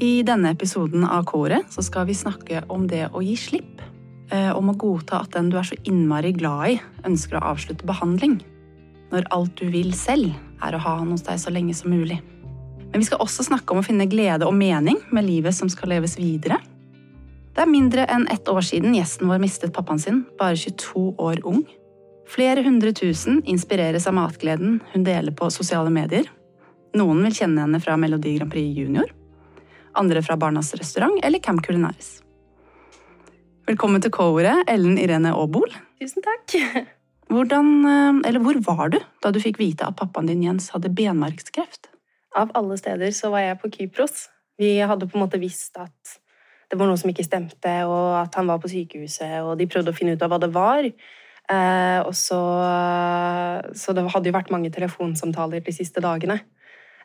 I denne episoden av Koret så skal vi snakke om det å gi slipp. Eh, om å godta at den du er så innmari glad i, ønsker å avslutte behandling. Når alt du vil selv, er å ha han hos deg så lenge som mulig. Men vi skal også snakke om å finne glede og mening med livet som skal leves videre. Det er mindre enn ett år siden gjesten vår mistet pappaen sin, bare 22 år ung. Flere hundre tusen inspireres av matgleden hun deler på sosiale medier. Noen vil kjenne henne fra Melodi Grand Prix Junior. Andre fra Barnas restaurant eller Camp Culinaris. Velkommen til K-ordet, Ellen Irene Aabol. Tusen takk. Hvordan, eh, eller hvor var du da du fikk vite at pappaen din Jens hadde benmarkskreft? Av alle steder så var jeg på Kypros. Vi hadde på en måte visst at det var noe som ikke stemte, og at han var på sykehuset, og de prøvde å finne ut av hva det var. Eh, og så, så det hadde jo vært mange telefonsamtaler de siste dagene.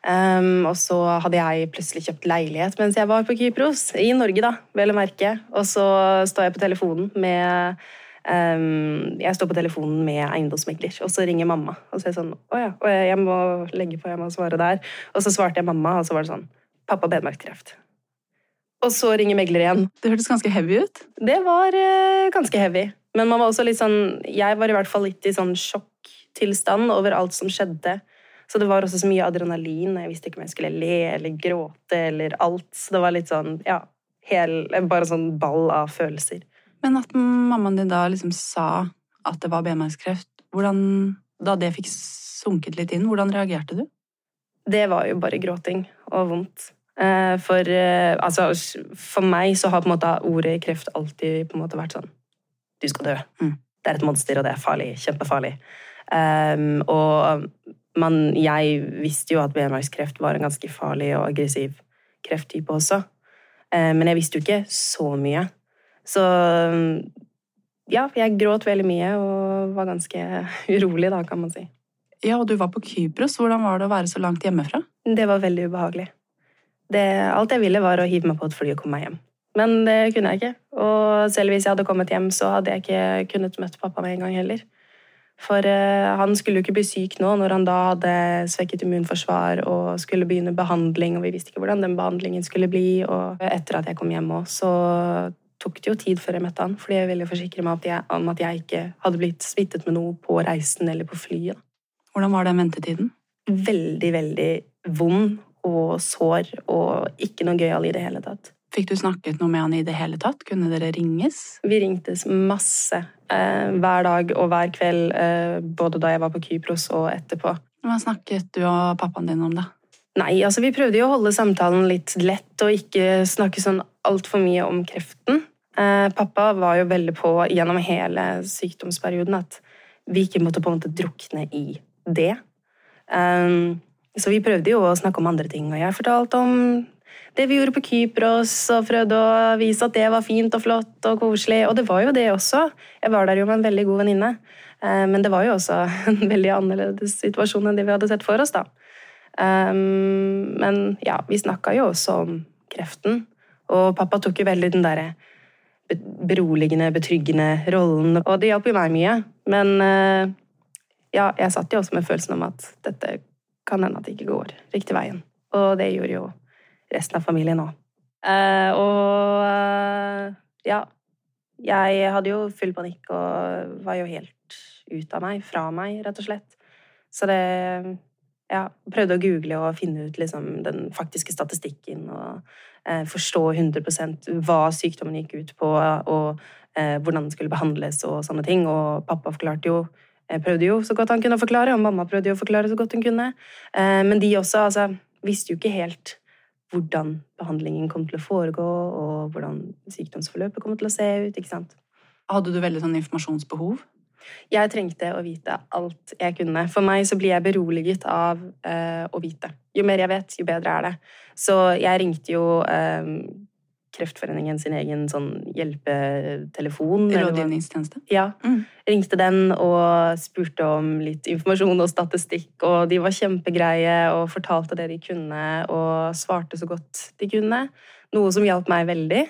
Um, og så hadde jeg plutselig kjøpt leilighet mens jeg var på Kypros. I Norge, da, vel å merke. Og så står jeg på telefonen med um, Jeg står på telefonen med eiendomsmegler, og så ringer mamma. Og så er jeg sånn Å ja, jeg må legge på, jeg må svare der. Og så svarte jeg mamma, og så var det sånn Pappa benmargskreft. Og så ringer megler igjen. Det hørtes ganske heavy ut. Det var uh, ganske heavy. Men man var også litt sånn Jeg var i hvert fall litt i sånn sjokktilstand over alt som skjedde. Så det var også så mye adrenalin. Jeg visste ikke om jeg skulle le eller gråte eller alt. Så det var litt sånn, ja, hel, bare sånn ball av følelser. Men at mammaen din da liksom sa at det var benmargskreft, hvordan, da det fikk sunket litt inn, hvordan reagerte du? Det var jo bare gråting og vondt. Eh, for, eh, altså, for meg så har på en måte ordet kreft alltid på en måte vært sånn Du skal dø. Mm. Det er et monster, og det er farlig. Kjempefarlig. Um, og man, jeg visste jo at benmargskreft var en ganske farlig og aggressiv krefttype også. Eh, men jeg visste jo ikke så mye. Så ja, jeg gråt veldig mye og var ganske urolig, da, kan man si. Ja, og du var på Kypros. Hvordan var det å være så langt hjemmefra? Det var veldig ubehagelig. Det, alt jeg ville, var å hive meg på et fly og komme meg hjem. Men det kunne jeg ikke. Og selv hvis jeg hadde kommet hjem, så hadde jeg ikke kunnet møtt pappa med en gang heller. For uh, han skulle jo ikke bli syk nå, når han da hadde svekket immunforsvar og skulle begynne behandling, og vi visste ikke hvordan den behandlingen skulle bli. Og etter at jeg kom hjem òg, så tok det jo tid før jeg møtte han, fordi jeg ville forsikre meg om at jeg ikke hadde blitt smittet med noe på reisen eller på flyet. Hvordan var den ventetiden? Veldig, veldig vond og sår og ikke noe gøyal i det hele tatt. Fikk du snakket noe med han i det hele tatt? Kunne dere ringes? Vi ringtes masse. Eh, hver dag og hver kveld, eh, både da jeg var på Kypros og etterpå. Hva snakket du og pappaen din om, da? Nei, altså Vi prøvde jo å holde samtalen litt lett og ikke snakke sånn altfor mye om kreften. Eh, pappa var jo veldig på gjennom hele sykdomsperioden at vi ikke måtte på en måte drukne i det. Så vi prøvde jo å snakke om andre ting, og jeg fortalte om det vi gjorde på Kypros, og prøvde å vise at det var fint og flott og koselig. Og det var jo det også. Jeg var der jo med en veldig god venninne. Eh, men det var jo også en veldig annerledes situasjon enn det vi hadde sett for oss, da. Eh, men ja, vi snakka jo også om kreften. Og pappa tok jo veldig den derre beroligende, betryggende rollen. Og det hjalp jo meg mye. Men eh, ja, jeg satt jo også med følelsen om at dette kan hende at det ikke går riktig veien. Og det gjorde jo resten av familien òg. Uh, og uh, ja. Jeg hadde jo full panikk og var jo helt ut av meg, fra meg, rett og slett. Så det Ja, prøvde å google og finne ut liksom, den faktiske statistikken og uh, forstå 100 hva sykdommen gikk ut på, og hvordan den skulle behandles og sånne ting. Og pappa forklarte jo prøvde jo så godt han kunne forklare, og mamma prøvde jo å forklare så godt hun kunne. Men de også altså, visste jo ikke helt hvordan behandlingen kom til å foregå, og hvordan sykdomsforløpet kommer til å se ut. ikke sant? Hadde du veldig sånn informasjonsbehov? Jeg trengte å vite alt jeg kunne. For meg så blir jeg beroliget av uh, å vite. Jo mer jeg vet, jo bedre er det. Så jeg ringte jo uh, Kreftforeningen sin egen sånn hjelpetelefon. Rådgivningstjeneste? Ja. Mm. Ringte den og spurte om litt informasjon og statistikk, og de var kjempegreie og fortalte det de kunne, og svarte så godt de kunne. Noe som hjalp meg veldig.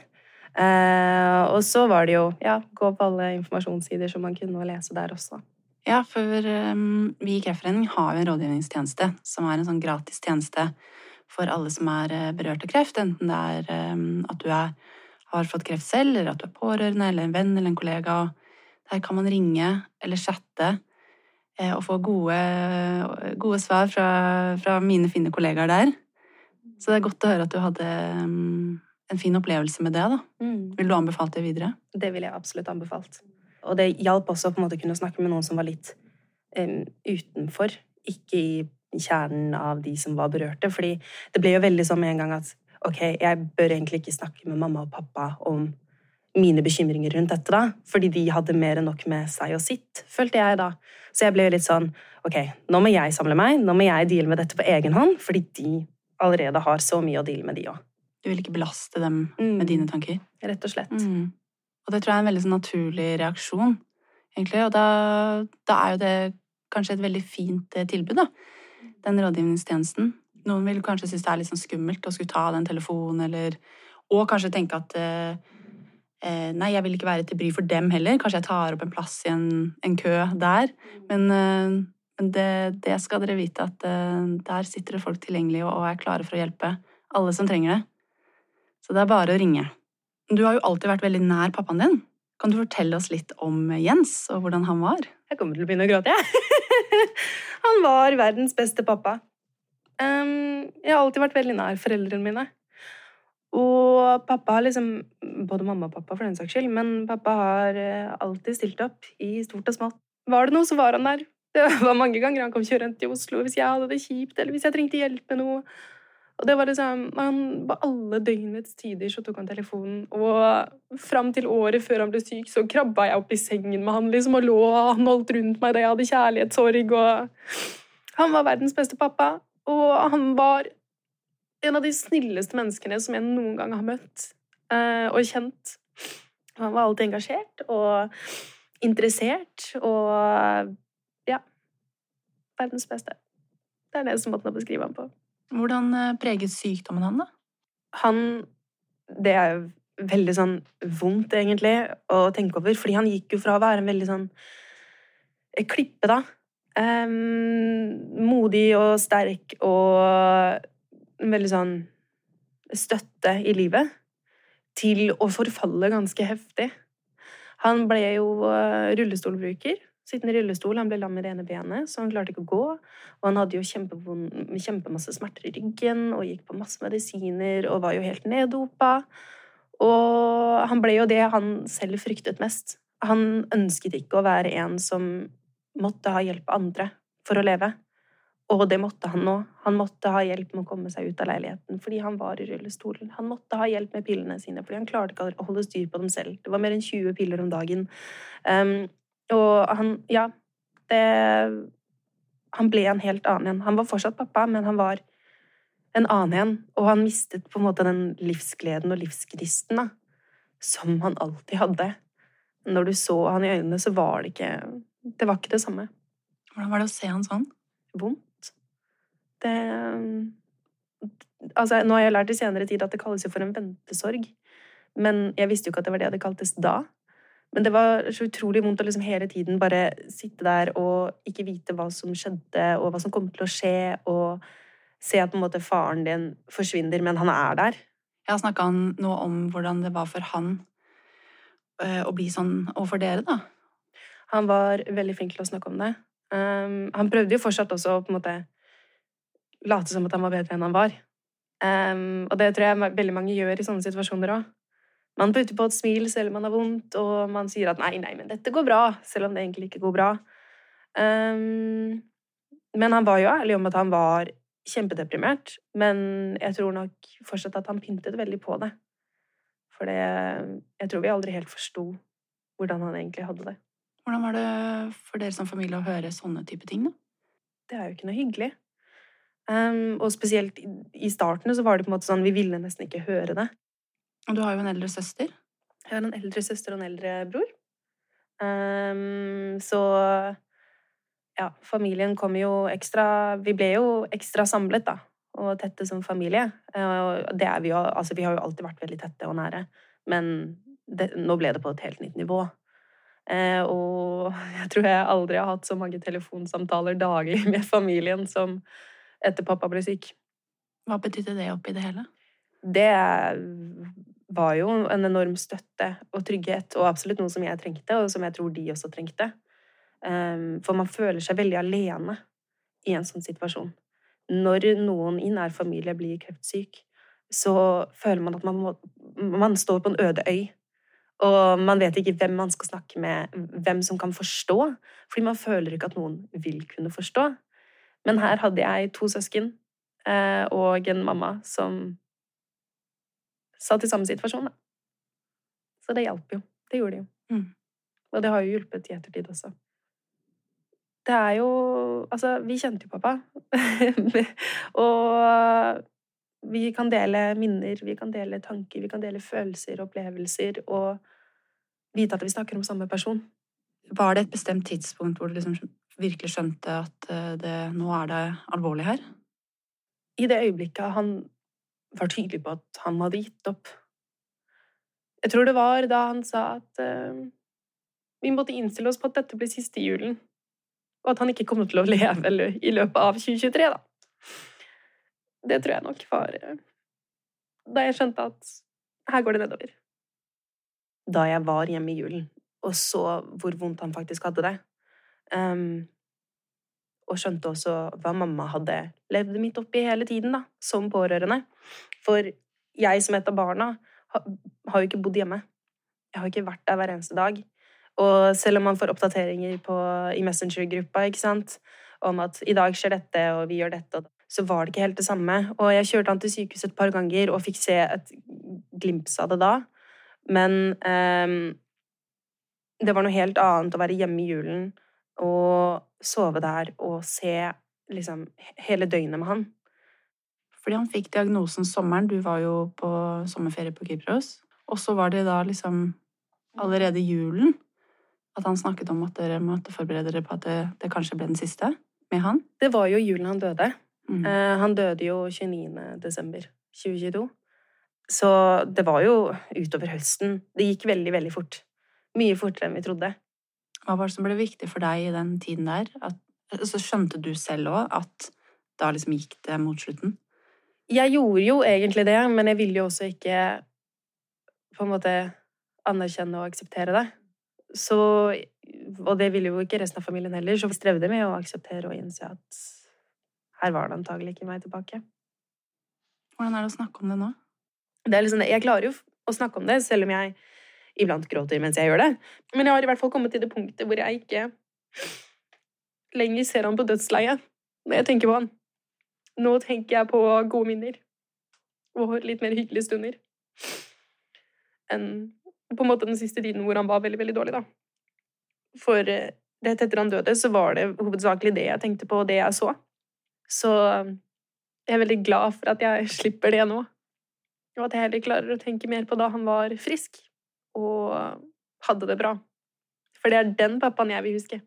Eh, og så var det jo ja, gå på alle informasjonssider som man kunne, og lese der også. Ja, for um, vi i Kreftforeningen har jo en rådgivningstjeneste som er en sånn gratis tjeneste for alle som er eh, berørt av kreft, enten det er eh, at du er, har fått kreft selv, eller at du er pårørende, eller en venn eller en kollega. Der kan man ringe eller chatte eh, og få gode, gode svar fra, fra, mine fine kollegaer der. Så det er godt å høre at du hadde en fin opplevelse med det. da. Mm. Vil du anbefale det videre? Det vil jeg absolutt anbefalt. Og det hjalp også å på en måte kunne snakke med noen som var litt um, utenfor. Ikke i kjernen av de som var berørte. Fordi det ble jo veldig sånn med en gang at ok, jeg bør egentlig ikke snakke med mamma og pappa om mine bekymringer rundt dette, da. Fordi de hadde mer enn nok med seg og sitt, følte jeg da. Så jeg ble litt sånn ok, nå må jeg samle meg, nå må jeg deale med dette på egen hånd, fordi de allerede har så mye å deale med, de òg. Du vil ikke belaste dem mm. med dine tanker? Rett og slett. Mm. Og det tror jeg er en veldig sånn naturlig reaksjon, egentlig. Og da, da, er jo det kanskje et veldig fint eh, tilbud, da. Den rådgivningstjenesten. Noen vil kanskje synes det er litt sånn skummelt å skulle ta den telefonen, eller Og kanskje tenke at eh, eh, Nei, jeg vil ikke være til bry for dem heller. Kanskje jeg tar opp en plass i en, en kø der. Men, eh, det, det, skal dere vite, at eh, der sitter det folk tilgjengelig og er klare for å hjelpe alle som trenger det. Så det er bare å ringe. Du har jo alltid vært veldig nær pappaen din. Kan du fortelle oss litt om Jens og hvordan han var? Jeg kommer til å begynne å gråte, jeg. han var verdens beste pappa. Jeg har alltid vært veldig nær foreldrene mine. Og pappa har liksom Både mamma og pappa, for den saks skyld, men pappa har eh, alltid stilt opp i stort og smått. Var det noe, så var han der. Det var mange ganger han kom kjørende til Oslo hvis jeg hadde det kjipt, eller hvis jeg trengte hjelp med noe. Og det var liksom han, På alle døgnets tider så tok han telefonen. Og fram til året før han ble syk, så krabba jeg opp i sengen med han liksom, og lå han holdt rundt meg da jeg hadde kjærlighetssorg. Og han var verdens beste pappa. Og han var en av de snilleste menneskene som jeg noen gang har møtt uh, og kjent. Han var alltid engasjert og interessert og ja Verdens beste. Det er det som måten å beskrive ham på. Hvordan eh, preget sykdommen han, da? Han Det er jo veldig sånn vondt, egentlig, å tenke over. Fordi han gikk jo fra å være en veldig sånn eh, klippe, da. Um, modig og sterk og veldig sånn støtte i livet. Til å forfalle ganske heftig. Han ble jo uh, rullestolbruker sittende i rullestol. Han ble lam i det ene benet, så han klarte ikke å gå. Og han hadde jo kjempemasse smerter i ryggen og gikk på masse medisiner og var jo helt neddopa. Og han ble jo det han selv fryktet mest. Han ønsket ikke å være en som måtte ha hjelp av andre for å leve. Og det måtte han nå. Han måtte ha hjelp med å komme seg ut av leiligheten fordi han var i rullestolen. Han måtte ha hjelp med pillene sine fordi han klarte ikke å holde styr på dem selv. Det var mer enn 20 piller om dagen. Um, og han Ja. Det Han ble en helt annen igjen. Han var fortsatt pappa, men han var en annen igjen. Og han mistet på en måte den livsgleden og livsgnisten da, som han alltid hadde. Når du så han i øynene, så var det ikke Det var ikke det samme. Hvordan var det å se han sånn? Vondt. Det Altså, nå har jeg lært i senere tid at det kalles jo for en ventesorg. Men jeg visste jo ikke at det var det det kaltes da. Men det var så utrolig vondt å liksom hele tiden bare sitte der og ikke vite hva som skjedde, og hva som kom til å skje, og se at på en måte faren din forsvinner, men han er der. Jeg har snakka noe om hvordan det var for han eh, å bli sånn overfor dere, da. Han var veldig flink til å snakke om det. Um, han prøvde jo fortsatt også å på en måte late som at han var bedre enn han var. Um, og det tror jeg veldig mange gjør i sånne situasjoner òg. Man putter på et smil selv om man har vondt, og man sier at 'nei, nei, men dette går bra', selv om det egentlig ikke går bra. Um, men han var jo ærlig om at han var kjempedeprimert, men jeg tror nok fortsatt at han pyntet veldig på det. For det, jeg tror vi aldri helt forsto hvordan han egentlig hadde det. Hvordan var det for dere som familie å høre sånne type ting, da? Det er jo ikke noe hyggelig. Um, og spesielt i, i starten så var det på en måte sånn vi ville nesten ikke høre det. Og du har jo en eldre søster? Jeg har en eldre søster og en eldre bror. Um, så ja, familien kom jo ekstra Vi ble jo ekstra samlet, da. Og tette som familie. Og det er vi jo Altså, vi har jo alltid vært veldig tette og nære. Men det, nå ble det på et helt nytt nivå. Eh, og jeg tror jeg aldri har hatt så mange telefonsamtaler daglig med familien som etter pappa ble syk. Hva betydde det oppi det hele? Det var jo en enorm støtte og trygghet, og absolutt noe som jeg trengte, og som jeg tror de også trengte. Ehm, for man føler seg veldig alene i en sånn situasjon. Når noen i nær familie blir kreftsyk, så føler man at man, må, man står på en øde øy. Og man vet ikke hvem man skal snakke med, hvem som kan forstå. Fordi man føler ikke at noen vil kunne forstå. Men her hadde jeg to søsken eh, og en mamma som satt i samme situasjon. Da. Så det hjalp jo. Det gjorde det jo. Mm. Og det har jo hjulpet i ettertid også. Det er jo Altså, vi kjente jo pappa. og vi kan dele minner, vi kan dele tanker, vi kan dele følelser, opplevelser, og vite at vi snakker om samme person. Var det et bestemt tidspunkt hvor du liksom virkelig skjønte at eh, det, nå er det alvorlig her? I det øyeblikket han var tydelig på at han hadde gitt opp. Jeg tror det var da han sa at uh, vi måtte innstille oss på at dette blir siste julen, og at han ikke kommer til å leve i løpet av 2023, da. Det tror jeg nok var uh, da jeg skjønte at her går det nedover. Da jeg var hjemme i julen og så hvor vondt han faktisk hadde det, um, og skjønte også hva mamma hadde levd midt oppi hele tiden, da, som pårørende. For jeg som et av barna har jo ikke bodd hjemme. Jeg har ikke vært der hver eneste dag. Og selv om man får oppdateringer på, i Messenger-gruppa ikke sant, om at i dag skjer dette, og vi gjør dette, så var det ikke helt det samme. Og jeg kjørte han til sykehuset et par ganger og fikk se et glimt av det da. Men um, det var noe helt annet å være hjemme i julen og sove der og se liksom hele døgnet med han. Fordi han fikk diagnosen sommeren. Du var jo på sommerferie på Kypros. Og så var det da liksom allerede julen at han snakket om at dere måtte forberede dere på at det, det kanskje ble den siste med han. Det var jo julen han døde. Mm. Uh, han døde jo 29. desember 2022. Så det var jo utover høsten. Det gikk veldig, veldig fort. Mye fortere enn vi trodde. Hva var det som ble viktig for deg i den tiden der? At, så skjønte du selv òg at da liksom gikk det mot slutten? Jeg gjorde jo egentlig det, men jeg ville jo også ikke på en måte anerkjenne og akseptere det. Så, og det ville jo ikke resten av familien heller, så vi strevde med å akseptere og innse at her var det antagelig ikke meg tilbake. Hvordan er det å snakke om det nå? Det liksom, jeg klarer jo å snakke om det, selv om jeg iblant gråter mens jeg gjør det. Men jeg har i hvert fall kommet til det punktet hvor jeg ikke lenger ser han på dødsleiet når jeg tenker på han. Nå tenker jeg på gode minner og litt mer hyggelige stunder enn på en måte den siste tiden hvor han var veldig, veldig dårlig, da. For eh, rett etter han døde, så var det hovedsakelig det jeg tenkte på, og det jeg så. Så jeg er veldig glad for at jeg slipper det nå. Og at jeg heller klarer å tenke mer på da han var frisk og hadde det bra. For det er den pappaen jeg vil huske.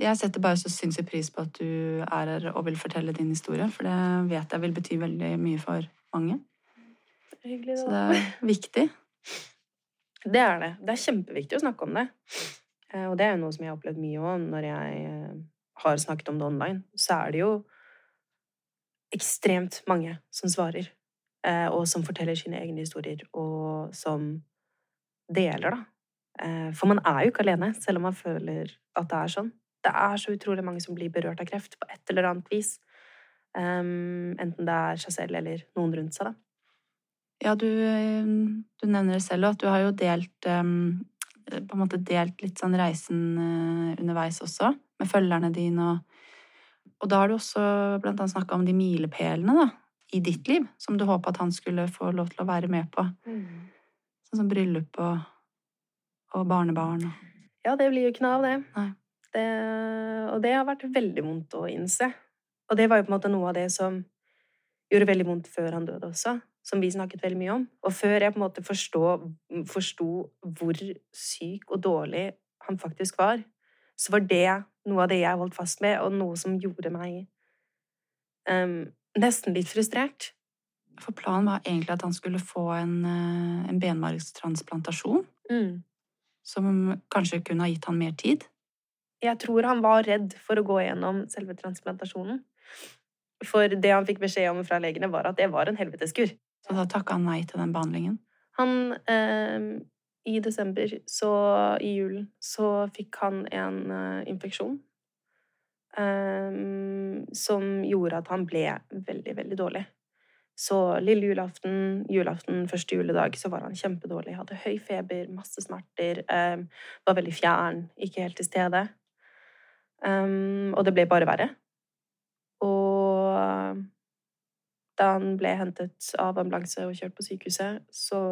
Jeg setter bare så sinnssykt pris på at du er her og vil fortelle din historie, for det vet jeg vil bety veldig mye for mange. Hyggelig, så det er viktig. Det er det. Det er kjempeviktig å snakke om det. Eh, og det er jo noe som jeg har opplevd mye òg når jeg eh, har snakket om det online. Så er det jo ekstremt mange som svarer og som forteller sine egne historier, og som deler, da. Eh, for man er jo ikke alene, selv om man føler at det er sånn. Det er så utrolig mange som blir berørt av kreft på et eller annet vis. Um, enten det er seg selv eller noen rundt seg, da. Ja, du, du nevner det selv, at du har jo delt På en måte delt litt sånn reisen underveis også, med følgerne dine og Og da har du også blant annet snakka om de milepælene, da i ditt liv som du håpa at han skulle få lov til å være med på? Mm. Sånn som bryllup og, og barnebarn og Ja, det blir jo ikke noe av det. det. Og det har vært veldig vondt å innse. Og det var jo på en måte noe av det som gjorde veldig vondt før han døde også, som vi snakket veldig mye om. Og før jeg på en måte forsto hvor syk og dårlig han faktisk var, så var det noe av det jeg holdt fast med, og noe som gjorde meg um, nesten litt frustrert. For planen var egentlig at han skulle få en, eh, en benmargstransplantasjon. Mm. Som kanskje kunne ha gitt han mer tid? Jeg tror han var redd for å gå gjennom selve transplantasjonen. For det han fikk beskjed om fra legene, var at det var en helveteskur. Så da takka han nei til den behandlingen? Han eh, I desember, så i julen, så fikk han en eh, infeksjon. Eh, som gjorde at han ble veldig, veldig dårlig. Så lille julaften, julaften, første juledag, så var han kjempedårlig. Hadde høy feber, masse smerter. um, var veldig fjern, ikke helt til stede. Um, og det ble bare verre. Og da han ble hentet av ambulanse og kjørt på sykehuset, så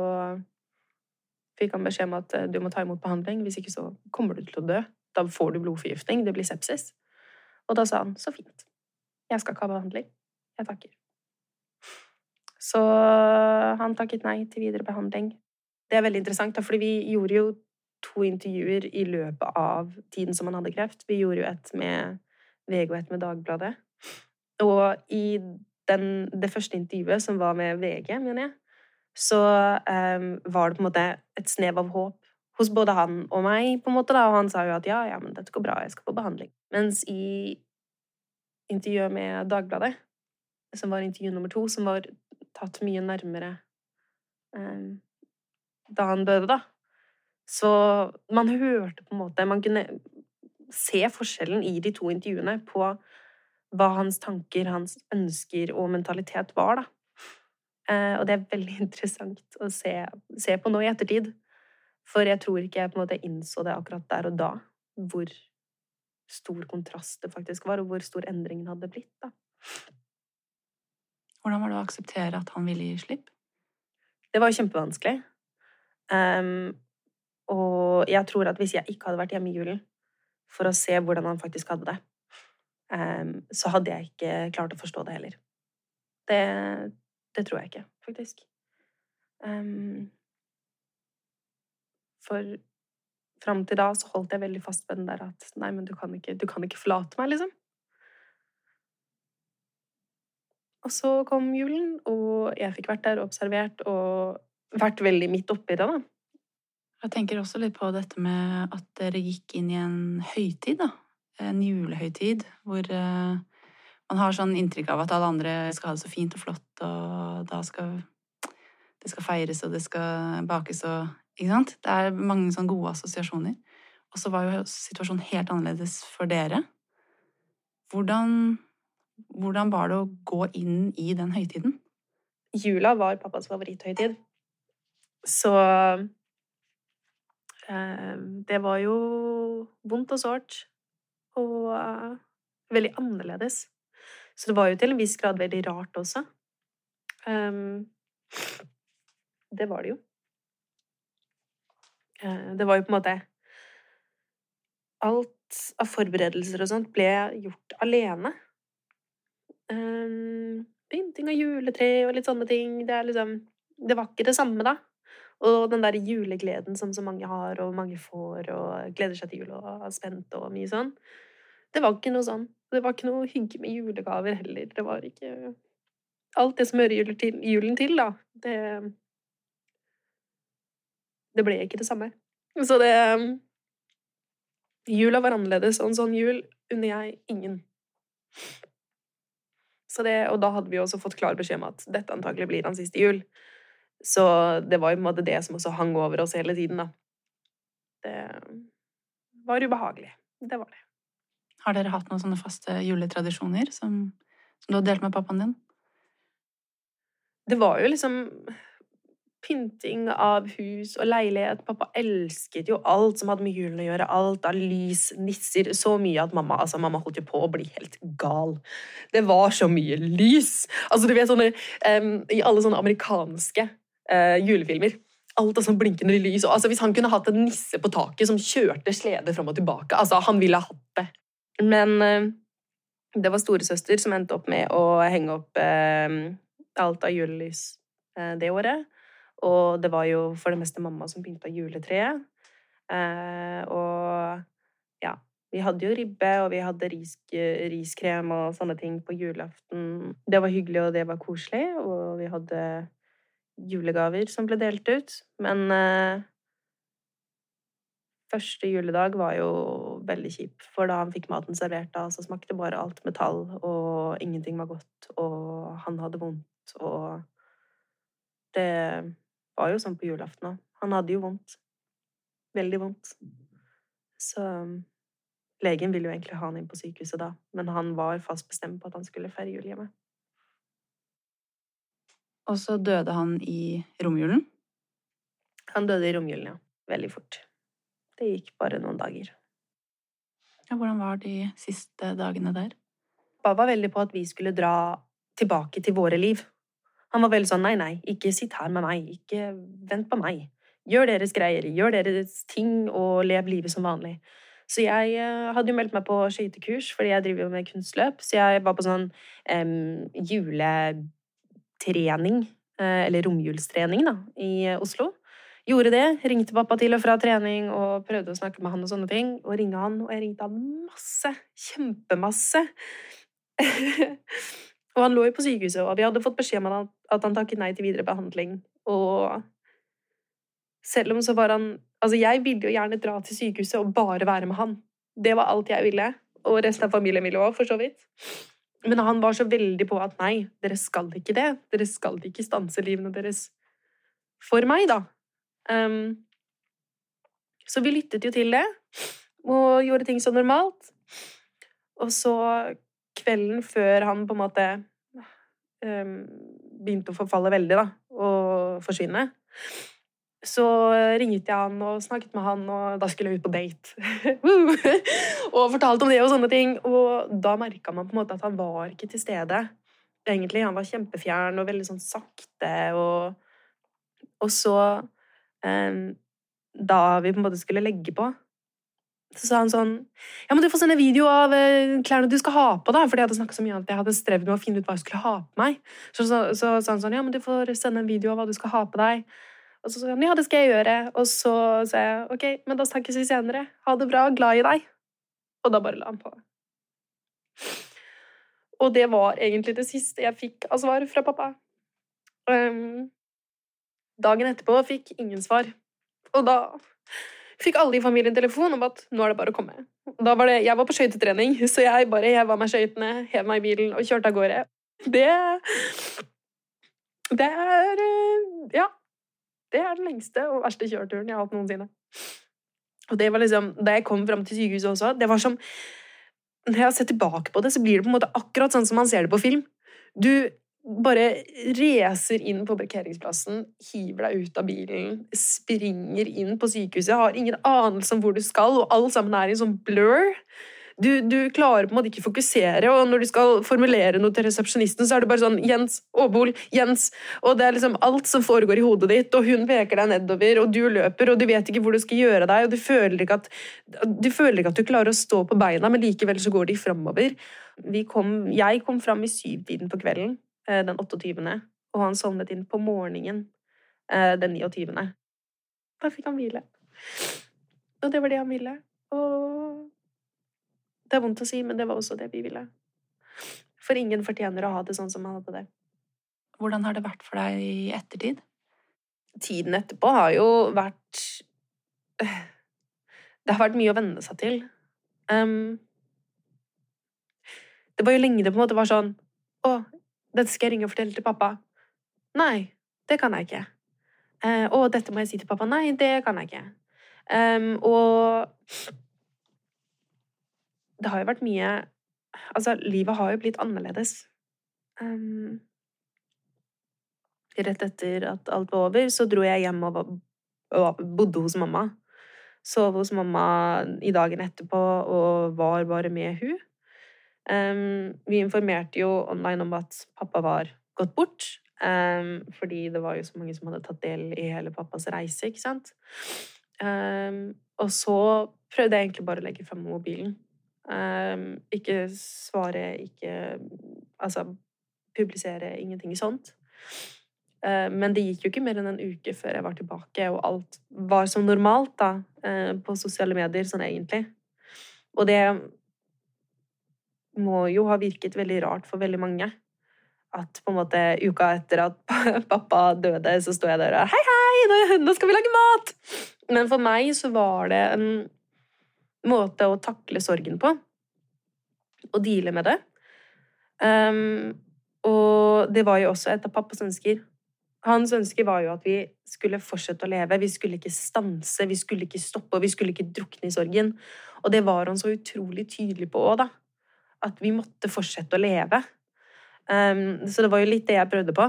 fikk han beskjed om at du må ta imot behandling, hvis ikke så kommer du til å dø. Da får du blodforgiftning, det blir sepsis. Og da sa han så fint, jeg skal ikke ha behandling, jeg takker. Så han takket nei til videre behandling. Det er veldig interessant, for vi gjorde jo to intervjuer i løpet av tiden som han hadde kreft. Vi gjorde jo et med VG og et med Dagbladet. Og i den, det første intervjuet, som var med VG, mener jeg, så um, var det på en måte et snev av håp hos både han og meg, på en måte, da. og han sa jo at ja, ja, men dette går bra, jeg skal på behandling. Mens i intervjuet med Dagbladet, som var intervju nummer to, som var tatt mye nærmere um, da han døde, da, så man hørte på en måte Man kunne se forskjellen i de to intervjuene på hva hans tanker, hans ønsker og mentalitet var, da. Eh, og det er veldig interessant å se, se, på nå i ettertid. For jeg tror ikke jeg på en måte innså det akkurat der og da, hvor stor kontrast det faktisk var, og hvor stor endringen hadde blitt. da. Hvordan var det å akseptere at han ville gi slipp? Det var kjempevanskelig. Um, og jeg tror at hvis jeg ikke hadde vært hjemme i julen for å se hvordan han faktisk hadde det, um, så hadde jeg ikke klart å forstå det heller. Det, det tror jeg ikke, faktisk. Um, for fram til da så holdt jeg veldig fast ved den der at nei, men du kan ikke, du kan ikke forlate meg, liksom. Og så kom julen, og jeg fikk vært der og observert og vært veldig midt oppi det, da. Jeg tenker også litt på dette med at dere gikk inn i en høytid, da. En julehøytid hvor uh, man har sånn inntrykk av at alle andre skal ha det så fint og flott, og da skal det skal feires og det skal bakes og Ikke sant? Det er mange sånne gode assosiasjoner. Og så var jo situasjonen helt annerledes for dere. Hvordan, hvordan var det å gå inn i den høytiden? Jula var pappas favoritthøytid. Så Eh, det var jo vondt og sårt. Og eh, veldig annerledes. Så det var jo til en viss grad veldig rart også. Um, det var det jo. Uh, det var jo på en måte Alt av forberedelser og sånt ble gjort alene. Um, Pynting av juletre og litt sånne ting. Det, liksom, det var ikke det samme da. Og den der julegleden som så mange har, og mange får, og gleder seg til jul og er spent og mye sånn. Det var ikke noe sånn. Det var ikke noe hygge med julegaver heller. Det var ikke Alt det som hører julen til da, det Det ble ikke det samme. Så det Jula var annerledes, og en sånn jul unner jeg ingen. Så det, og da hadde vi også fått klar beskjed om at dette antagelig blir hans siste jul. Så det var jo på en måte det som også hang over oss hele tiden, da. Det var ubehagelig. Det var det. Har dere hatt noen sånne faste juletradisjoner som, som du har delt med pappaen din? Det var jo liksom pynting av hus og leilighet. Pappa elsket jo alt som hadde med julen å gjøre. Alt av lys, nisser Så mye at mamma altså mamma holdt jo på å bli helt gal. Det var så mye lys! Altså, du vet sånne um, I alle sånne amerikanske uh, julefilmer. Alt av sånn blinkende lys. Og, altså, hvis han kunne hatt en nisse på taket som kjørte slede fram og tilbake altså, Han ville hatt det. Men uh, det var storesøster som endte opp med å henge opp uh, alt av julelys det året. Og det var jo for det meste mamma som pynta juletreet. og ja, vi hadde jo ribbe, og vi hadde ris, riskrem og sånne ting på julaften. Det var hyggelig, og det var koselig. Og vi hadde julegaver som ble delt ut. Men eh, første juledag var jo veldig kjip. For da han fikk maten servert, da, så smakte bare alt metall, og ingenting var godt, og han hadde vondt, og Det var jo sånn på julaften òg. Han hadde jo vondt. Veldig vondt. Så legen ville jo egentlig ha han inn på sykehuset da, men han var fast bestemt på at han skulle feire jul hjemme. Og så døde han i romjulen. Han døde i romjulen, ja. Veldig fort. Det gikk bare noen dager. Ja, hvordan var de siste dagene der? Pappa var veldig på at vi skulle dra tilbake til våre liv. Han var veldig sånn nei, nei, ikke sitt her med meg, ikke vent på meg. Gjør deres greier, gjør deres ting og lev livet som vanlig. Så jeg eh, hadde jo meldt meg på skøytekurs, fordi jeg driver jo med kunstløp. Så jeg var på sånn um, juletrening, uh, eller romjulstrening, da, i Oslo. Gjorde det. Ringte pappa til og fra trening og prøvde å snakke med han og sånne ting. Og ringe han, og jeg ringte han masse. Kjempemasse. og han lå jo på sykehuset, og vi hadde fått beskjed om at han takket nei til videre behandling. Og selv om så var han Altså, jeg ville jo gjerne dra til sykehuset og bare være med han. Det var alt jeg ville. Og resten av familien ville òg, for så vidt. Men han var så veldig på at nei, dere skal ikke det. Dere skal ikke stanse livene deres for meg, da. Um, så vi lyttet jo til det, og gjorde ting som normalt. Og så kvelden før han på en måte um, begynte å forfalle veldig, da, og forsvinne, så ringte jeg han og snakket med han, og da skulle jeg ut på date. og fortalte om det og sånne ting. Og da merka man på en måte at han var ikke til stede. Egentlig, Han var kjempefjern og veldig sånn sakte. Og, og så um, Da vi på en måte skulle legge på, så sa han sånn Ja, men du får sende video av uh, klærne du skal ha på, da. Fordi jeg hadde snakka så mye om at jeg hadde strevd med å finne ut hva jeg skulle ha på meg. Så sa han sånn Ja, men du får sende en video av hva du skal ha på deg. Og så sa han ja, det skal jeg gjøre. Og så sa jeg ok, men da snakkes vi senere. Ha det bra. Glad i deg. Og da bare la han på. Og det var egentlig det siste jeg fikk av svar fra pappa. Um, dagen etterpå fikk ingen svar. Og da fikk alle i familien telefon om at nå er det bare å komme. Da var det, jeg var på skøytetrening, så jeg bare heva meg skøytene, hev meg i bilen og kjørte av gårde. Det Det er Ja. Det er den lengste og verste kjøreturen jeg har hatt noensinne. Og det var liksom, Da jeg kom fram til sykehuset også, det var som Når jeg har sett tilbake på det, så blir det på en måte akkurat sånn som man ser det på film. Du bare racer inn på parkeringsplassen, hiver deg ut av bilen, springer inn på sykehuset, har ingen anelse om hvor du skal, og alle sammen er i en sånn blur. Du, du, klarer på en måte ikke fokusere, og når du skal formulere noe til resepsjonisten, så er det bare sånn Jens, Åbol, Jens Og det er liksom alt som foregår i hodet ditt, og hun peker deg nedover, og du løper, og du vet ikke hvor du skal gjøre deg, og du føler ikke at du, ikke at du klarer å stå på beina, men likevel så går de framover. Kom, jeg kom fram i syvtiden på kvelden den 28., og han sovnet inn på morgenen eh, den 29. Da fikk han hvile. Og det var det han ville. Og det er vondt å si, men det var også det vi ville. For ingen fortjener å ha det sånn som han hadde det. Hvordan har det vært for deg i ettertid? Tiden etterpå har jo vært Det har vært mye å venne seg til. Um, det var jo lenge det på en måte var sånn Å, dette skal jeg ringe og fortelle til pappa. Nei, det kan jeg ikke. Eh, og dette må jeg si til pappa. Nei, det kan jeg ikke. Um, og det har jo vært mye Altså, livet har jo blitt annerledes. Um, rett etter at alt var over, så dro jeg hjem og, og bodde hos mamma. Sov hos mamma i dagen etterpå og var bare med hun. Um, vi informerte jo online om at pappa var gått bort. Um, fordi det var jo så mange som hadde tatt del i hele pappas reise, ikke sant. Um, og så prøvde jeg egentlig bare å legge fram mobilen ikke svare, ikke Altså publisere, ingenting sånt. Uh, men det gikk jo ikke mer enn en uke før jeg var tilbake, og alt var som normalt da, uh, på sosiale medier, sånn egentlig. Og det må jo ha virket veldig rart for veldig mange. At på en måte uka etter at pappa døde, så står jeg der og Hei, hei, nå skal vi lage mat! Men for meg så var det en måte å takle sorgen på. Og deale med det. Um, og det var jo også et av pappas ønsker. Hans ønske var jo at vi skulle fortsette å leve. Vi skulle ikke stanse, vi skulle ikke stoppe, og vi skulle ikke drukne i sorgen. Og det var han så utrolig tydelig på òg, da. At vi måtte fortsette å leve. Um, så det var jo litt det jeg prøvde på.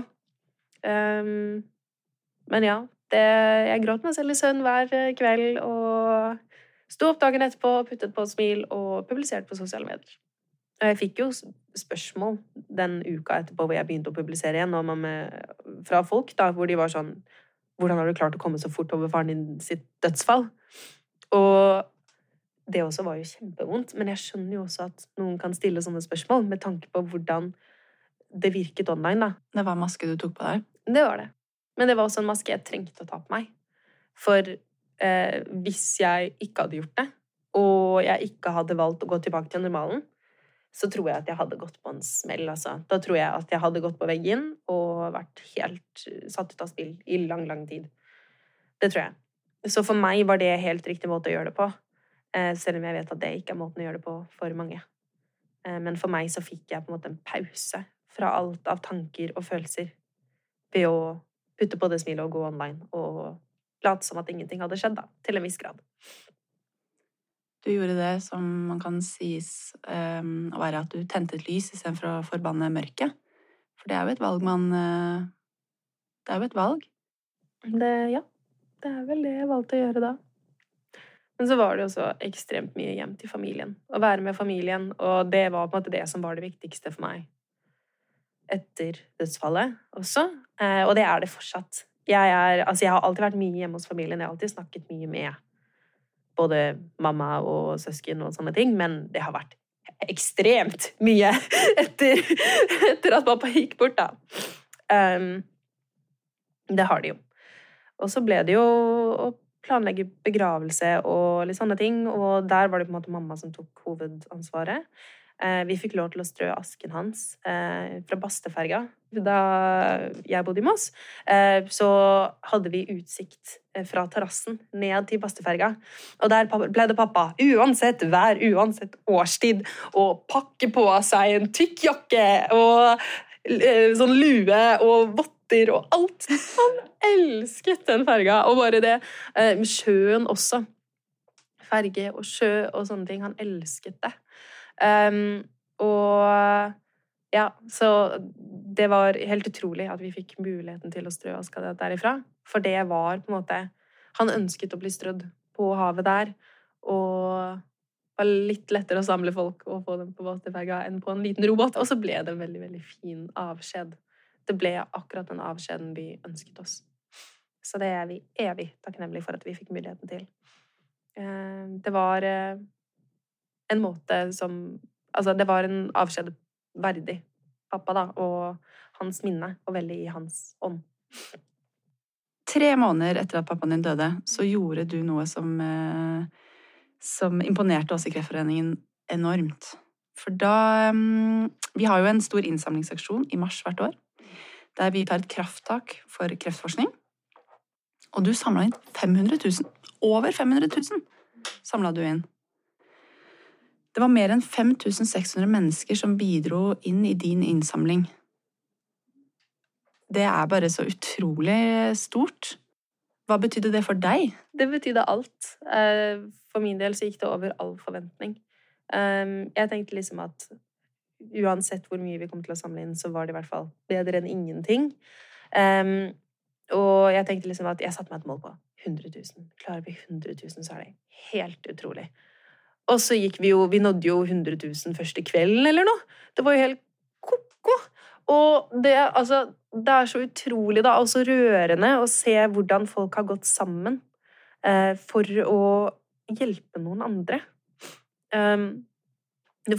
Um, men ja. Det, jeg gråt meg selv i søvn hver kveld og sto opp dagen etterpå, puttet på et smil og publiserte på sosiale medier. Og jeg fikk jo spørsmål den uka etterpå hvor jeg begynte å publisere igjen, med, fra folk da, hvor de var sånn Hvordan har du klart å komme så fort over faren din sitt dødsfall? Og det også var jo kjempevondt, men jeg skjønner jo også at noen kan stille sånne spørsmål med tanke på hvordan det virket online, da. Det var maske du tok på deg? Det var det. Men det var også en maske jeg trengte å ta på meg. For eh, hvis jeg ikke hadde gjort det, og jeg ikke hadde valgt å gå tilbake til normalen, så tror jeg at jeg hadde gått på en smell, altså. Da tror jeg at jeg hadde gått på veggen og vært helt satt ut av spill i lang, lang tid. Det tror jeg. Så for meg var det helt riktig måte å gjøre det på. Eh, selv om jeg vet at det ikke er måten å gjøre det på for mange. Eh, men for meg så fikk jeg på en måte en pause fra alt av tanker og følelser ved å putte på det smilet og gå online og late som at ingenting hadde skjedd, da, til en viss grad. Du gjorde det som man kan sies um, å være at du tente et lys istedenfor å forbanne mørket. For det er jo et valg man uh, Det er jo et valg. Det, ja. Det er vel det jeg valgte å gjøre da. Men så var det også ekstremt mye hjem til familien. Å være med familien, og det var på en måte det som var det viktigste for meg etter dødsfallet også. Eh, og det er det fortsatt. Jeg, er, altså jeg har alltid vært mye hjemme hos familien. Jeg har alltid snakket mye med både mamma og søsken og sånne ting, men det har vært ekstremt mye etter, etter at pappa gikk bort, da. Um, det har det jo. Og så ble det jo planlegge begravelse og litt sånne ting, og der var det på en måte mamma som tok hovedansvaret. Eh, vi fikk lov til å strø asken hans eh, fra Basteferga. Da jeg bodde i Moss, eh, så hadde vi utsikt fra terrassen ned til Basteferga. Og der ble det pappa, uansett vær, uansett årstid, å pakke på seg en tykk jakke og sånn lue og votter og alt. Han elsket den ferga. Og bare det. Sjøen også. Ferge og sjø og sånne ting. Han elsket det. Um, og ja, så det var helt utrolig at vi fikk muligheten til å strø aska derifra. For det var på en måte Han ønsket å bli strødd på havet der. Og det var litt lettere å samle folk og få dem på båtferga enn på en liten robåt. Og så ble det en veldig, veldig fin avskjed. Det ble akkurat den avskjeden vi ønsket oss. Så det er vi evig takknemlige for at vi fikk muligheten til. Ehm, det var eh, en måte som Altså, det var en avskjed verdig pappa, da, og hans minne, og veldig i hans ånd. Tre måneder etter at pappaen din døde, så gjorde du noe som, eh, som imponerte oss i Kreftforeningen enormt. For da mm, Vi har jo en stor innsamlingsaksjon i mars hvert år, der vi tar et krafttak for kreftforskning. Og du samla inn 500 000. Over 500 000 samla du inn. Det var mer enn 5600 mennesker som bidro inn i din innsamling. Det er bare så utrolig stort. Hva betydde det for deg? Det betydde alt. Eh, for min del så gikk det over all forventning. Eh, jeg tenkte liksom at uansett hvor mye vi kom til å samle inn, så var det i hvert fall bedre enn ingenting. Um, og jeg tenkte liksom at jeg satte meg et mål på 100 000. Klarer vi 100 000, så er det helt utrolig. Og så gikk vi jo Vi nådde jo 100 000 første kvelden eller noe. Det var jo helt ko-ko. Og det, altså, det er så utrolig, da, og så rørende å se hvordan folk har gått sammen eh, for å hjelpe noen andre. Um,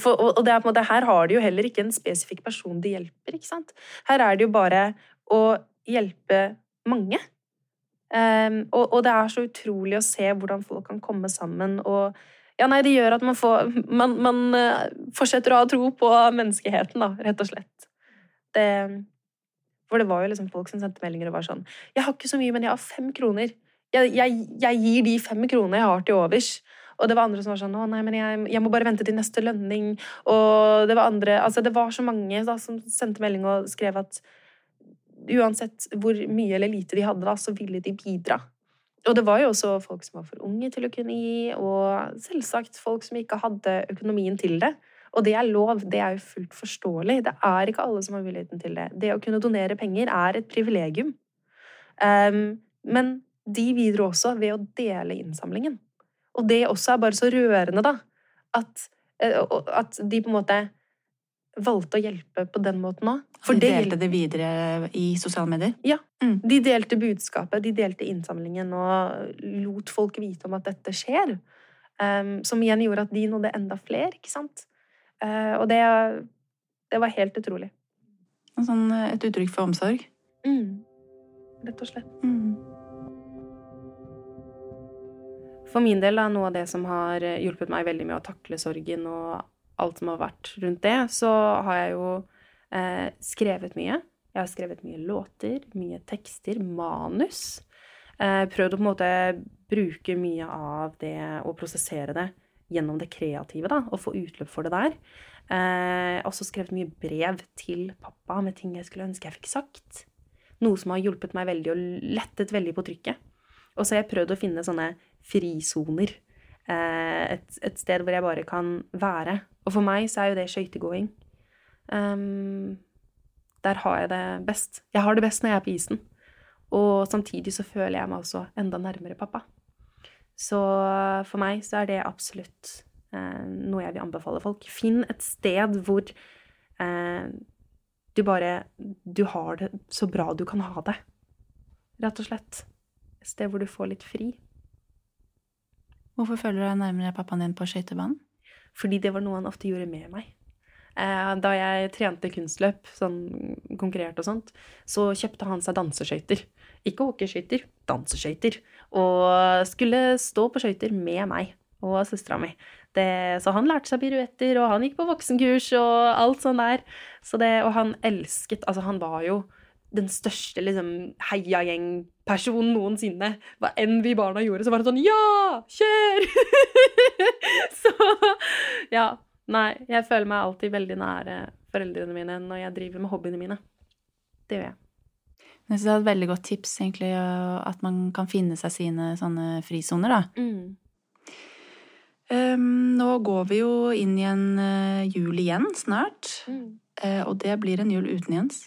for, og det er på en måte, Her har de jo heller ikke en spesifikk person de hjelper. ikke sant? Her er det jo bare å hjelpe mange. Um, og, og, det er så utrolig å se hvordan folk kan komme sammen og ja, nei, det gjør at man, får, man, man uh, fortsetter å ha tro på menneskeheten, da, rett og slett. Det, for det var jo liksom folk som sendte meldinger og var sånn 'Jeg har ikke så mye, men jeg har fem kroner.' Jeg, jeg, jeg gir de fem kronene jeg har til overs. Og det var andre som var sånn Å, nei, men jeg, jeg må bare vente til neste lønning. Og det var andre Altså, det var så mange da, som sendte melding og skrev at uansett hvor mye eller lite de hadde, da, så ville de bidra. Og det var jo også folk som var for unge til å kunne gi, og selvsagt folk som ikke hadde økonomien til det. Og det er lov, det er jo fullt forståelig. Det er ikke alle som har muligheten til det. Det å kunne donere penger er et privilegium. Um, men de bidro også ved å dele innsamlingen. Og det også er bare så rørende, da. At, eh, at de på en måte valgte å hjelpe på den måten òg. De delte det videre i sosiale medier? Ja. Mm. De delte budskapet, de delte innsamlingen og lot folk vite om at dette skjer. Um, som igjen gjorde at de nådde enda flere, ikke sant. Uh, og det, det, var helt utrolig. Sånn, eh, et uttrykk for omsorg? Mm. Rett og slett. Mm. For min del, da, noe av det som har hjulpet meg veldig med å takle sorgen og alt som har vært rundt det, så har jeg jo eh, skrevet mye. Jeg har skrevet mye låter, mye tekster, manus. Eh, prøvd å på en måte bruke mye av det og prosessere det gjennom det kreative, da, og få utløp for det der. Eh, også skrevet mye brev til pappa med ting jeg skulle ønske jeg fikk sagt. Noe som har hjulpet meg veldig og lettet veldig på trykket. Og så har jeg prøvd å finne sånne frisoner. Eh, et, et, sted hvor jeg bare kan være og for meg så er jo det skøytegåing. Um, der har jeg det best. Jeg har det best når jeg er på isen. Og samtidig så føler jeg meg også enda nærmere pappa. Så for meg så er det absolutt eh, noe jeg vil anbefale folk. Finn et sted hvor eh, du bare Du har det så bra du kan ha det. Rett og slett. Et sted hvor du får litt fri. Hvorfor føler du deg nærmere pappaen din på skøytebanen? Fordi det var noe han ofte gjorde med meg. Eh, da jeg trente kunstløp, sånn konkurrerte og sånt, så kjøpte han seg danseskøyter. Ikke hockeyskøyter, danseskøyter. Og skulle stå på skøyter med meg og søstera mi. så han lærte seg piruetter, og han gikk på voksenkurs og alt sånt der. Så det, og han elsket Altså, han var jo den største liksom, heiagjengpersonen noensinne. Hva enn vi barna gjorde, så var det sånn Ja! Kjør! så ja. Nei, jeg føler meg alltid veldig nære foreldrene mine når jeg driver med hobbyene mine. Det gjør jeg. Jeg synes det er et veldig godt tips, egentlig, at man kan finne seg sine sånne frisoner, da. Mm. Um, nå går vi jo inn i en uh, jul igjen snart. Mm. Uh, og det blir en jul uten Jens.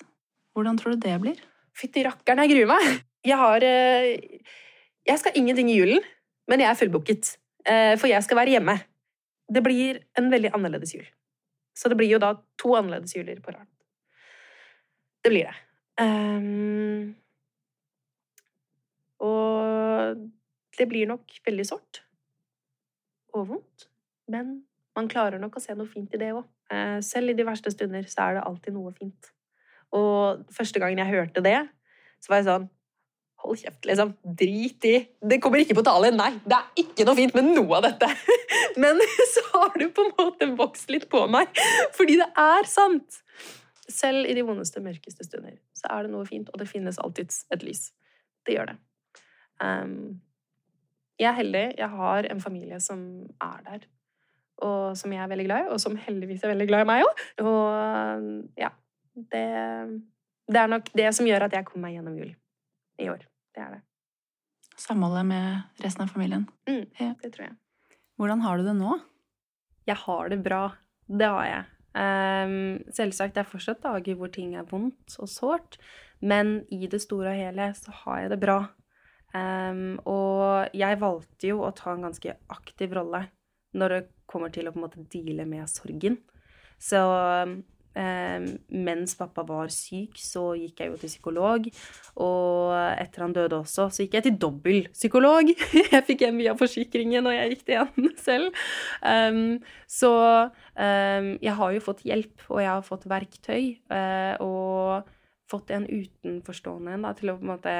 Hvordan tror du det blir? Fytti rakkeren, jeg gruer meg! Jeg har eh, Jeg skal ingenting i julen, men jeg er fullbooket. Eh, for jeg skal være hjemme. Det blir en veldig annerledes jul. Så det blir jo da to annerledes juler på rad. Det blir det. Um, og det blir nok veldig sårt og vondt. Men man klarer nok å se noe fint i det òg. Uh, selv i de verste stunder så er det alltid noe fint. Og første gangen jeg hørte det, så var jeg sånn Hold kjeft, liksom. Drit i. Det kommer ikke på tale. Nei, det er ikke noe fint med noe av dette. Men så har det på en måte vokst litt på meg, fordi det er sant. Selv i de vondeste, mørkeste stunder så er det noe fint, og det finnes alltids et lys. Det gjør det. Um, jeg er heldig. Jeg har en familie som er der, og som jeg er veldig glad i, og som heldigvis er veldig glad i meg òg. Og ja, det, det, er nok det som gjør at jeg kommer meg gjennom jul i år. Det er det. Samholdet med resten av familien. Mm, ja. Det tror jeg. Hvordan har du det nå? Jeg har det bra. Det har jeg. Um, selvsagt, det er fortsatt dager hvor ting er vondt og sårt, men i det store og hele så har jeg det bra. Um, og jeg valgte jo å ta en ganske aktiv rolle når det kommer til å på en måte deale med sorgen. Så mens pappa var syk, så gikk jeg jo til psykolog. Og etter han døde også, så gikk jeg til dobbel psykolog. Jeg fikk en via forsikringen, og jeg gikk til en selv. Um, så um, jeg har jo fått hjelp, og jeg har fått verktøy. Uh, og fått en utenforstående da, til å på en måte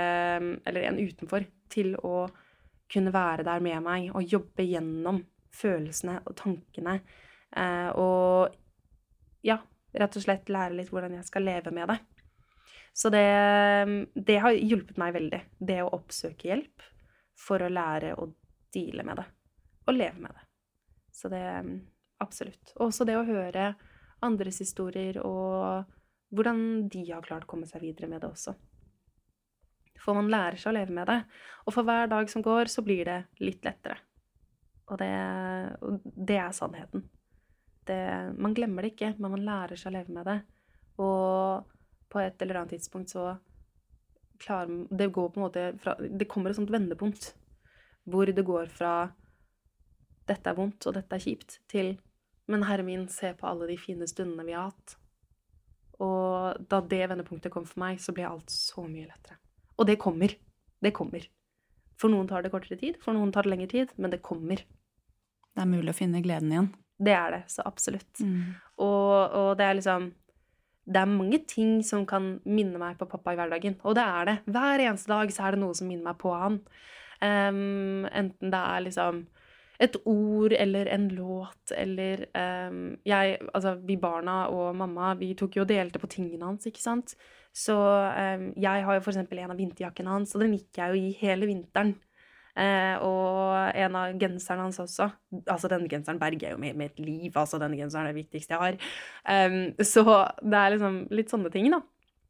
Eller en utenfor til å kunne være der med meg og jobbe gjennom følelsene og tankene. Uh, og ja, Rett og slett lære litt hvordan jeg skal leve med det. Så det, det har hjulpet meg veldig. Det å oppsøke hjelp for å lære å deale med det. Og leve med det. Så det Absolutt. Og også det å høre andres historier og hvordan de har klart å komme seg videre med det også. For man lærer seg å leve med det. Og for hver dag som går, så blir det litt lettere. Og det, det er sannheten. Det, man glemmer det ikke, men man lærer seg å leve med det. Og på et eller annet tidspunkt så klarer Det går på en måte fra Det kommer et sånt vendepunkt hvor det går fra 'dette er vondt, og dette er kjipt', til 'men herre min, se på alle de fine stundene vi har hatt'. Og da det vendepunktet kom for meg, så ble alt så mye lettere. Og det kommer. Det kommer. For noen tar det kortere tid, for noen tar det lengre tid, men det kommer. Det er mulig å finne gleden igjen. Det er det, så absolutt. Mm. Og, og, det er liksom det er mange ting som kan minne meg på pappa i hverdagen. Og det er det. Hver eneste dag så er det noe som minner meg på han. Um, enten det er liksom et ord eller en låt eller um, jeg, Altså, vi barna og mamma, vi tok jo og delte på tingene hans, ikke sant? Så um, jeg har jo for eksempel en av vinterjakkene hans, og den gikk jeg jo i hele vinteren. Eh, og en av genserne hans også. Altså, denne genseren berger jo med, et liv. Altså, denne genseren er det viktigste jeg har. Um, så det er liksom litt sånne ting, da.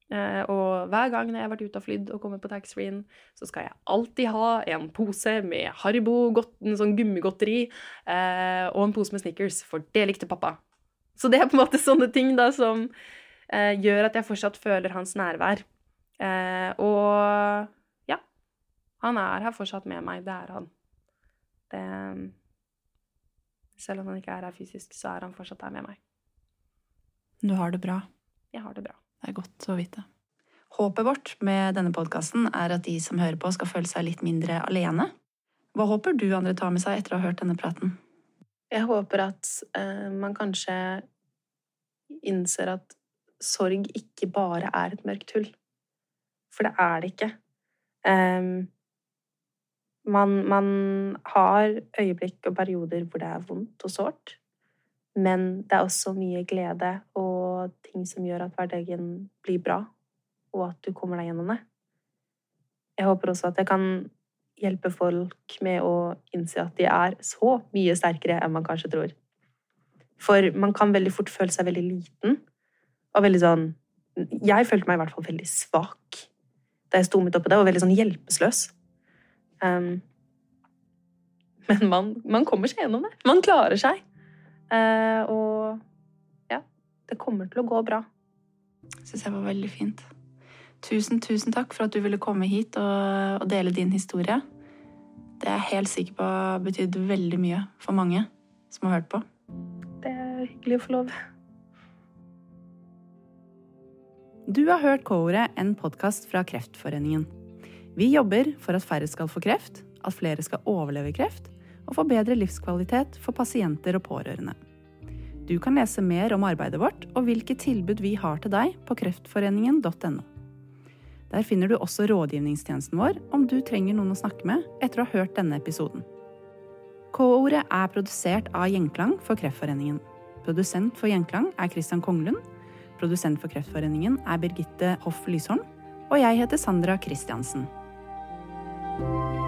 Uh, og hver gang jeg har vært ute og flydd og kommer på taxfree-en, så skal jeg alltid ha en pose med Haribo, en sånn gummigodteri, uh, og en pose med Snickers, for det likte pappa. Så det er på en måte sånne ting da som uh, gjør at jeg fortsatt føler hans nærvær. og han er her fortsatt med meg. Det er han. Det, selv om han ikke er her fysisk, så er han fortsatt her med meg. Du har det bra? Jeg har det bra. Det er godt å vite. Håpet vårt med denne podkasten er at de som hører på, skal føle seg litt mindre alene. Hva håper du andre tar med seg etter å ha hørt denne praten? Jeg håper at uh, man kanskje innser at sorg ikke bare er et mørkt hull. For det er det ikke. Um, man, man, har øyeblikk og perioder hvor det er vondt og sårt, men det er også mye glede og ting som gjør at hverdagen blir bra, og at du kommer deg gjennom det. Jeg håper også at jeg kan hjelpe folk med å innse at de er så mye sterkere enn man kanskje tror. For man kan veldig fort føle seg veldig liten og veldig sånn Jeg følte meg i hvert fall veldig svak da jeg sto midt oppi det, og veldig sånn hjelpeløs. Um, men man, man, kommer seg gjennom det. Man klarer seg. Uh, og ja, det kommer til å gå bra. Syns jeg var veldig fint. Tusen, tusen takk for at du ville komme hit og, og dele din historie. Det er jeg helt sikker på betydde betydd veldig mye for mange som har hørt på. Det er hyggelig å få lov. Du har hørt K-ordet, en podkast fra Kreftforeningen. Vi jobber for at færre skal få kreft, at flere skal overleve kreft, og få bedre livskvalitet for pasienter og pårørende. Du kan lese mer om arbeidet vårt og hvilke tilbud vi har til deg på kreftforeningen.no. Der finner du også rådgivningstjenesten vår om du trenger noen å snakke med etter å ha hørt denne episoden. K-ordet er produsert av Gjenklang for Kreftforeningen. Produsent for Gjenklang er Christian Konglund. Produsent for Kreftforeningen er Birgitte Hoff Lysholm og jeg heter Sandra Christiansen. Bye.